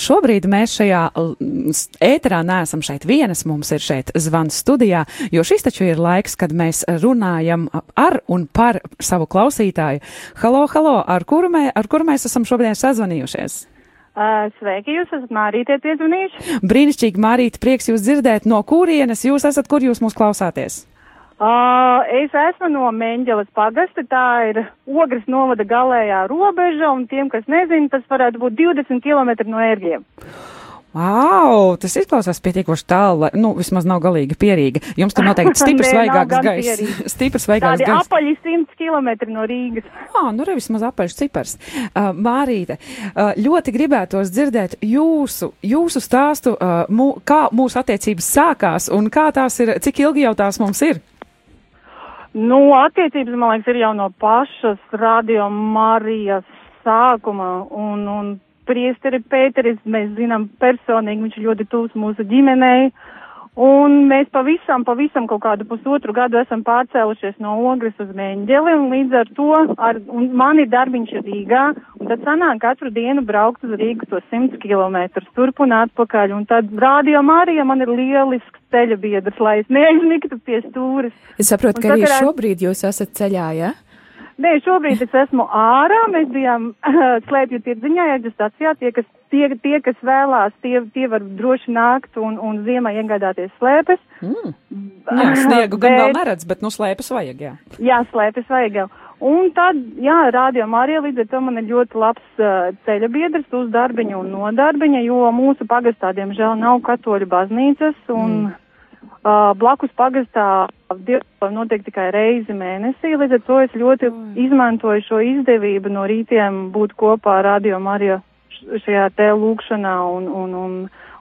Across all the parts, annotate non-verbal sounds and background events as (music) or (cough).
Šobrīd mēs šajā ēterā neesam šeit vienas, mums ir šeit zvans studijā, jo šis taču ir laiks, kad mēs runājam ar un par savu klausītāju. Halo, halo, ar kuru, mē, ar kuru mēs esam šobrīd sazvanījušies? Uh, sveiki, jūs esat Mārītie piezvanījuši. Brīnišķīgi, Mārīte, prieks jūs dzirdēt. No kurienes jūs esat, kur jūs mūs klausāties? Uh, es esmu no Meņģeles pagasta, tā ir Ogres novada galējā robeža, un tiem, kas nezina, tas varētu būt 20 km no ērgļiem. Wow, tas izklausās pietiekoši tālu, lai, nu, vismaz nav galīgi pierīga. Jums tur noteikti (laughs) stiprs svaigāks gaiss. (laughs) Stiprs svaigāks Tādi gaiss. apaļi 100 km no Rīgas. Ā, nu re vismaz apaļš cipars. Uh, Mārīte, uh, ļoti gribētos dzirdēt jūsu, jūsu stāstu, uh, mū, kā mūsu attiecības sākās un kā tās ir, cik ilgi jau tās mums ir. Nu, attiecības, man liekas, ir jau no pašas radio Marijas sākuma, un, un priesteri Pēteris, mēs zinām personīgi, viņš ļoti tūs mūsu ģimenei, un mēs pavisam, pavisam kaut kādu pusotru gadu esam pārcēlušies no Ogres uz Meņģeli, un līdz ar to, ar, man ir darbiņš Rīgā, un tad sanāk katru dienu braukt uz Rīgu to 100 km turp un atpakaļ, un tad radio Marija man ir lielisks ceļa biedrs, lai es neaizmigtu pie stūres. Es saprotu, Un ka arī šobrīd jūs esat ceļā, ja? Nē, šobrīd es esmu ārā, mēs bijām slēpju tirdziņā, ēģu stacijā, tie, kas, tie, tie, kas vēlās, tie, tie var droši nākt un, un ziemā iegādāties slēpes. Mm. Jā, sniegu gan vēl (laughs) Bet- neredz, bet nu slēpes vajag, jā. Jā, slēpes vajag jau. Un tad, jā, rādio Marija līdz ar to man ir ļoti labs uh, ceļa biedrs uz darbiņu un no darbiņa, jo mūsu pagastā, diemžēl, nav katoļu baznīcas un mm. Uh, blakus pagastā notiek tikai reizi mēnesī, līdz ar to es ļoti mm. izmantoju šo izdevību no rītiem būt kopā ar radio Marija š- šajā te lūkšanā un, un, un,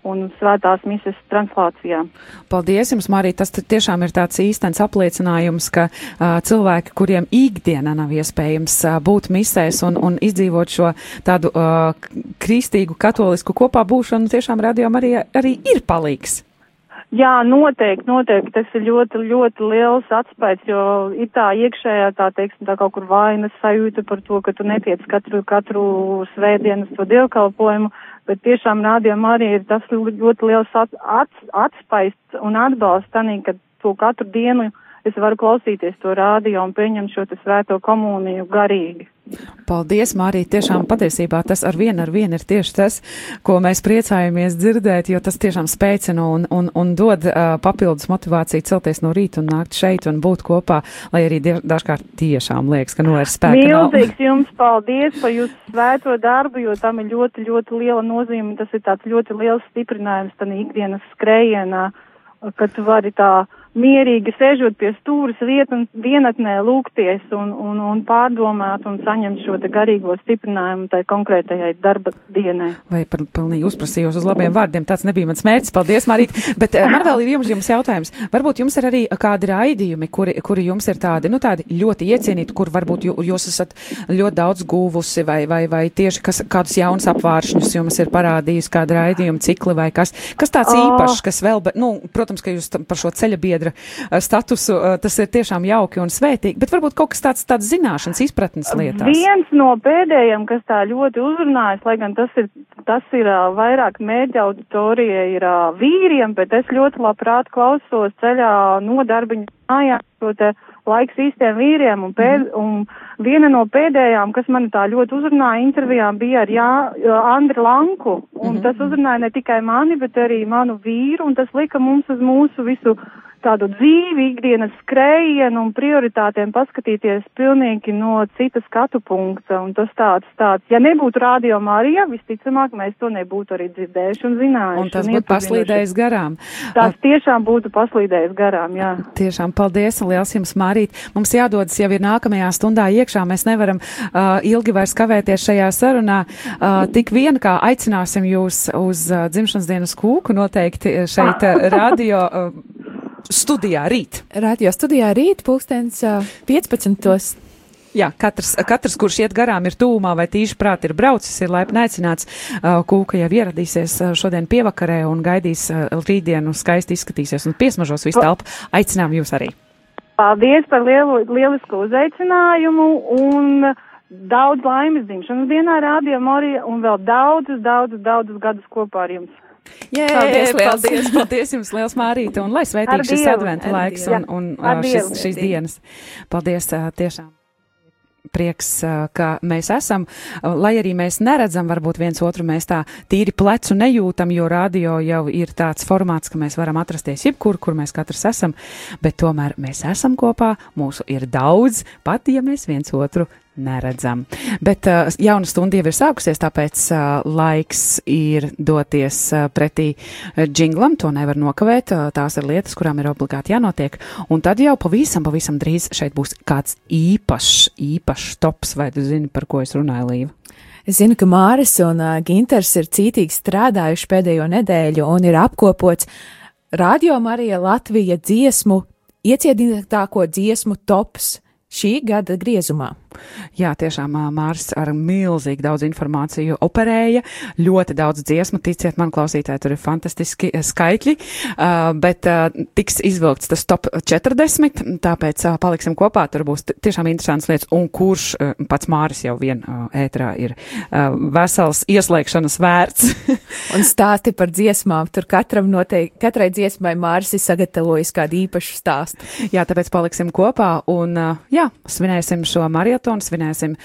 un svētās mises translācijā. Paldies jums, Marija. Tas tiešām ir tāds īstenis apliecinājums, ka uh, cilvēki, kuriem ikdienā nav iespējams uh, būt misēs un, un izdzīvot šo tādu uh, kristīgu, katolisku kopā būšanu, tiešām radio Marija arī ir palīgs. Jā, noteikti, noteikti. Tas ir ļoti, ļoti liels atspējas, jo ir tā iekšējā, tā teiksim, tā kaut kur vainas sajūta par to, ka tu netiec katru, katru svētdienu uz to dievkalpojumu, bet tiešām rādījumā arī ir tas ļoti liels at, at, atspējas un atbalsts tanī, ka to katru dienu es varu klausīties to rādio un pieņemt šo te svēto komuniju garīgi. Paldies, Mārija. Tiešām patiesībā tas ar vienu ar vienu ir tieši tas, ko mēs priecājamies dzirdēt, jo tas tiešām spēcina un, un, un dod uh, papildus motivāciju celties no rīta un nākt šeit un būt kopā, lai arī die, dažkārt tiešām liekas, ka nu vairs spēka nav. Milzīgs jums paldies par jūsu svēto darbu, jo tam ir ļoti, ļoti liela nozīme. Tas ir tāds ļoti liels stiprinājums tam ikdienas skrējienā, ka tu vari tā mierīgi sēžot pie stūras vietun, vienatnē lūgties un, un, un pārdomāt un saņemt šo garīgo stiprinājumu tai konkrētajai darba dienai. Vai par, pilnīgi uzprasījos uz labiem vārdiem, tāds nebija mans mērķis. Paldies, Marīt. Bet man vēl ir jums, jums jautājums. Varbūt jums ir arī kādi raidījumi, kuri, kuri jums ir tādi, nu tādi ļoti iecienīti, kur varbūt jū, jūs esat ļoti daudz guvusi vai, vai, vai tieši kas, kādus jaunus apvāršņus jums ir parādījis, kāda raidījuma cikli vai kas. Kas tāds Oh. īpašs, kas vēl, bet, nu, protams, ka jūs par šo ceļa biedra uh, statusu, uh, tas ir tiešām jauki un svētīgi, bet varbūt kaut kas tāds, tāds zināšanas, izpratnes lietās. Viens no pēdējiem, kas tā ļoti uzrunājas, lai gan tas ir, tas ir ā, vairāk mērķa auditorija, ir vīriem, bet es ļoti labprāt klausos ceļā no darbiņa mājās šo te laiks īstiem vīriem, un, pēd, un viena no pēdējām, kas mani tā ļoti uzrunāja intervijām, bija ar Jā, Andri Lanku, un tas uzrunāja ne tikai mani, bet arī manu vīru, un tas lika mums uz mūsu visu tādu dzīvi, ikdienas skrējienu un prioritātiem paskatīties pilnīgi no citas skatu punkta, un tas tāds, tāds, ja nebūtu rādio Marija, visticamāk, mēs to nebūtu arī dzirdējuši un zinājuši. Un tas un būtu paslīdējis garām. Tas tiešām būtu paslīdējis garām, jā. Tiešām paldies un liels jums, Mārīt. Mums jādodas jau ir nākamajā stundā iekšā. Mēs nevaram uh, ilgi vairs kavēties šajā sarunā. Uh, tik vien kā aicināsim jūs uz uh, dzimšanas dienas kūku noteikti šeit (laughs) radio. Uh, Studijā rīt. Radio studijā rīt pulkstens ā, 15. Jā, katrs, katrs, kurš iet garām, ir tūmā vai tīši prāt ir braucis, ir laipni aicināts. Kūka jau ieradīsies šodien pievakarē un gaidīs rītdienu, skaisti izskatīsies un piesmažos visu telpu. Aicinām jūs arī. Paldies par lielu, lielisku uzaicinājumu un daudz laimes dzimšanas dienā Radio Marija un vēl daudzus, daudzus, daudzus gadus kopā ar jums. Jē, (laughs) paldies, paldies, paldies. jums liels, Mārīta, un lai svētīgs šis adventa laiks un, un, un šis, šīs dienas. Paldies, tiešām. Prieks, ka mēs esam, lai arī mēs neredzam, varbūt viens otru mēs tā tīri plecu nejūtam, jo radio jau ir tāds formāts, ka mēs varam atrasties jebkur, kur mēs katrs esam, bet tomēr mēs esam kopā, mūsu ir daudz, pat ja mēs viens otru neredzam. Bet uh, jauna stunda jau ir sākusies, tāpēc uh, laiks ir doties uh, pretī uh, džinglam, to nevar nokavēt, uh, tās ir lietas, kurām ir obligāti jānotiek, un tad jau pavisam, pavisam drīz šeit būs kāds īpašs, īpašs tops, vai tu zini, par ko es runāju, Līva? Es zinu, ka Māris un uh, Ginters ir cītīgi strādājuši pēdējo nedēļu un ir apkopots Radio Marija Latvija dziesmu, ieciedinātāko dziesmu tops šī gada griezumā. Jā, tiešām Mārs ar milzīgi daudz informāciju operēja, ļoti daudz dziesmu, ticiet man, klausītāji, tur ir fantastiski skaitļi, bet tiks izvilkts tas top 40, tāpēc paliksim kopā, tur būs tiešām interesants lietas, un kurš pats Māris jau vien ētrā ir vesels ieslēgšanas vērts. (laughs) un stāsti par dziesmām, tur katram noteikti, katrai dziesmai Māris ir sagatavojis kādu īpašu stāstu. Jā, tāpēc paliksim kopā un, jā, svinēsim šo marietonu maratonu, svinēsim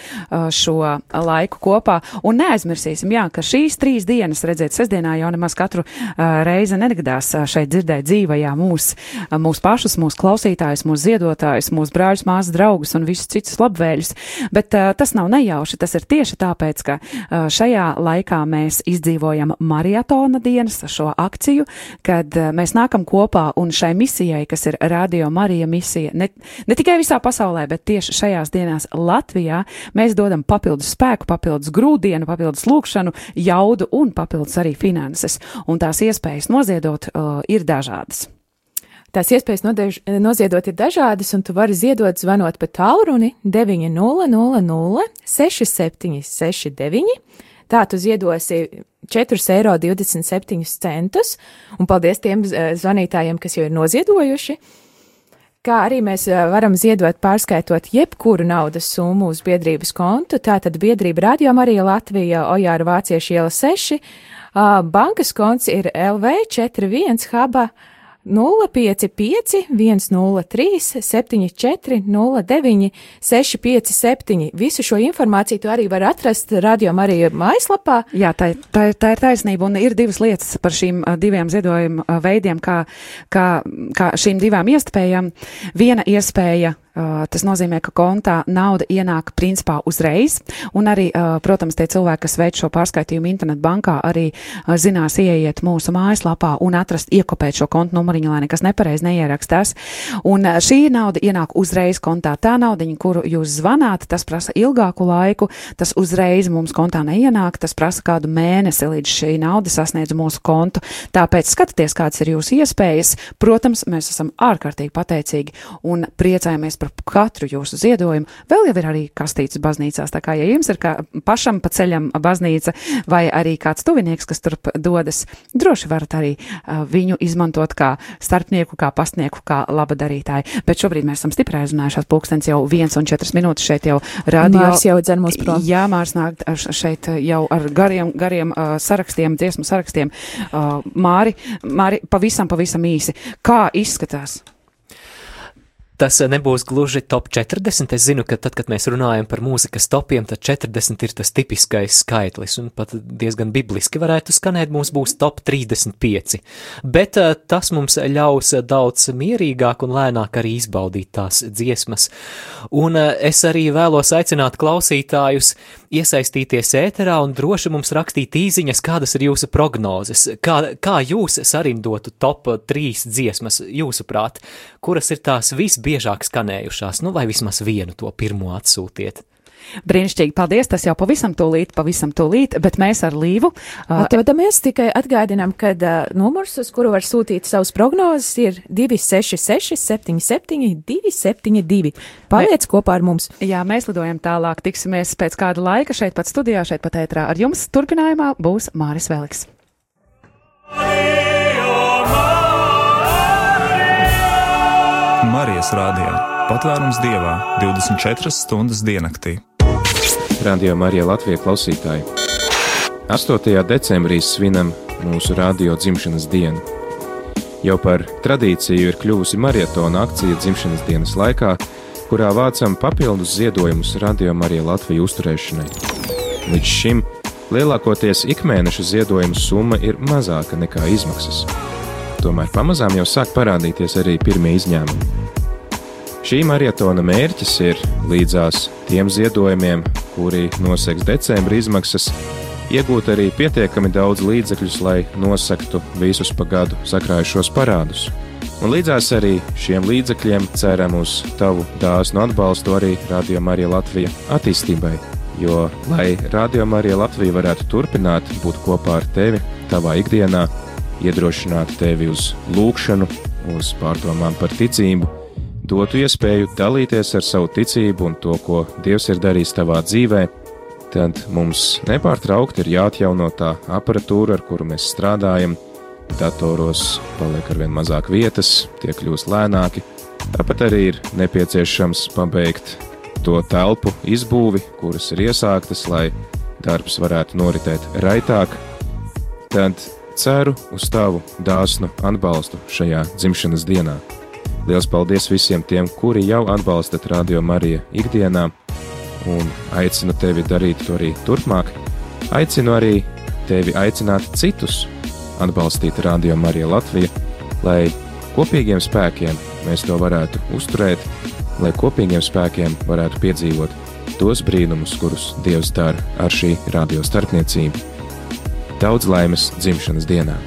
šo laiku kopā. Un neaizmirsīsim, jā, ka šīs trīs dienas, redziet, sestdienā jau nemaz katru reizi negadās šeit dzirdēt dzīvajā mūs, mūs pašus, mūsu klausītājus, mūsu ziedotājus, mūsu brāļus, māsas draugus un visus citus labvēļus. Bet tas nav nejauši, tas ir tieši tāpēc, ka šajā laikā mēs izdzīvojam maratona dienas, šo akciju, kad mēs nākam kopā un šai misijai, kas ir Radio Marija misija, ne, ne tikai visā pasaulē, bet tieši šajās dienās Latvijā mēs dodam papildus spēku, papildus grūdienu, papildus lūkšanu, jaudu un papildus arī finanses. Un tās iespējas noziedot uh, ir dažādas. Tās iespējas nodež, noziedot ir dažādas, un tu vari ziedot zvanot pa tālruni 900 6769. Tā tu ziedosi 4,27 eiro, un paldies tiem zvanītājiem, kas jau ir noziedojuši kā arī mēs varam ziedot pārskaitot jebkuru naudas summu uz biedrības kontu. Tātad biedrība Radio Marija Latvija, Ojāra Vācieša iela 6, bankas konts ir LV41 Haba 055 103 74 09 657. Visu šo informāciju tu arī var atrast radio Marija mājaslapā. Jā, tā, tā, tā ir taisnība un ir divas lietas par šīm diviem ziedojuma veidiem, kā, kā, kā šīm divām iespējām. Viena iespēja tas nozīmē, ka kontā nauda ienāk principā uzreiz, un arī, uh, protams, tie cilvēki, kas veic šo pārskaitījumu internetbankā, arī uh, zinās ieiet mūsu mājaslapā un atrast, iekopēt šo kontu numuriņu, lai nekas nepareiz neierakstās. Un šī nauda ienāk uzreiz kontā. Tā naudiņa, kuru jūs zvanāt, tas prasa ilgāku laiku, tas uzreiz mums kontā neienāk, tas prasa kādu mēnesi, līdz šī nauda sasniedz mūsu kontu. Tāpēc skatieties, kādas ir jūsu iespējas. Protams, mēs esam ārkārtīgi pateicīgi un priecājamies par katru jūsu ziedojumu. Vēl jau ir arī kastītes baznīcās, tā kā ja jums ir kā pašam pa ceļam baznīca vai arī kāds tuvinieks, kas turp dodas, droši varat arī uh, viņu izmantot kā starpnieku, kā pastnieku, kā laba darītāju. Bet šobrīd mēs esam stipri aizrunājušās pulkstens jau viens un četras minūtes šeit jau radio. Mārs jau dzen mūs prom. Jā, Mārs nāk šeit jau ar gariem, gariem uh, sarakstiem, dziesmu sarakstiem. Uh, Māri, Māri, pavisam, pavisam īsi. Kā izskatās? Tas eh, nebūs gluži top 40. Es zinu, ka tad, kad mēs runājam par mūzikas topiem, tad 40 ir tas tipiskais skaitlis, un pat diezgan bibliski varētu skanēt, mums būs top 35. Bet eh, tas mums ļaus daudz mierīgāk un lēnāk arī izbaudīt tās dziesmas. Un eh, es arī vēlos aicināt klausītājus iesaistīties ēterā un droši mums rakstīt īziņas, kādas ir jūsu prognozes, kā, kā jūs sarindotu top 3 dziesmas, jūsuprāt, kuras ir tās visbiežāk skanējušās, nu vai vismaz vienu to pirmo atsūtiet. Brīnišķīgi, paldies, tas jau pavisam tūlīt, pavisam tūlīt, bet mēs ar Līvu. Uh, Atvedamies tikai atgādinām, ka uh, numurs, uz kuru var sūtīt savus prognozes, ir 266 77 272. Paliec kopā ar mums. Jā, mēs lidojam tālāk, tiksimies pēc kāda laika šeit pat studijā, šeit pat ētrā. Ar jums turpinājumā būs Māris Veliks. Marijas rādījā patvērums dievā 24 stundas diennaktī. Radio Marija Latvijas klausītāji! 8. decembrī svinam mūsu radio dzimšanas dienu. Jau par tradīciju ir kļuvusi maratona akcija dzimšanas dienas laikā, kurā vācam papildus ziedojumus Radio Marija Latvijas uzturēšanai. Līdz šim lielākoties ikmēneša ziedojuma summa ir mazāka nekā izmaksas. Tomēr pamazām jau sāk parādīties arī pirmie izņēmumi. Šī maratona mērķis ir līdzās tiem ziedojumiem, kuri noseks decembra izmaksas, iegūt arī pietiekami daudz līdzekļus, lai nosaktu visus pa gadu sakrājušos parādus. Un līdzās arī šiem līdzekļiem ceram uz tavu dāsnu atbalstu arī Radio Marija Latvija attīstībai. Jo, lai Radio Marija Latvija varētu turpināt būt kopā ar tevi, tavā ikdienā, iedrošināt tevi uz lūgšanu, uz pārdomām par ticību, dotu iespēju dalīties ar savu ticību un to, ko Dievs ir darījis tavā dzīvē, tad mums nepārtraukti ir jāatjauno tā aparatūra, ar kuru mēs strādājam. Datoros paliek ar vien mazāk vietas, tie kļūst lēnāki. Tāpat arī ir nepieciešams pabeigt to telpu izbūvi, kuras ir iesāktas, lai darbs varētu noritēt raitāk. Tad ceru uz tavu dāsnu atbalstu šajā dzimšanas dienā. Liels paldies visiem tiem, kuri jau atbalstat Radio Mariju ikdienā, un aicinu tevi darīt to arī turpmāk. Aicinu arī tevi aicināt citus atbalstīt Radio Mariju Latviju, lai kopīgiem spēkiem mēs to varētu uzturēt, lai kopīgiem spēkiem varētu piedzīvot tos brīnumus, kurus Dievs dara ar šī radio starpniecību. Daudz laimes dzimšanas dienā!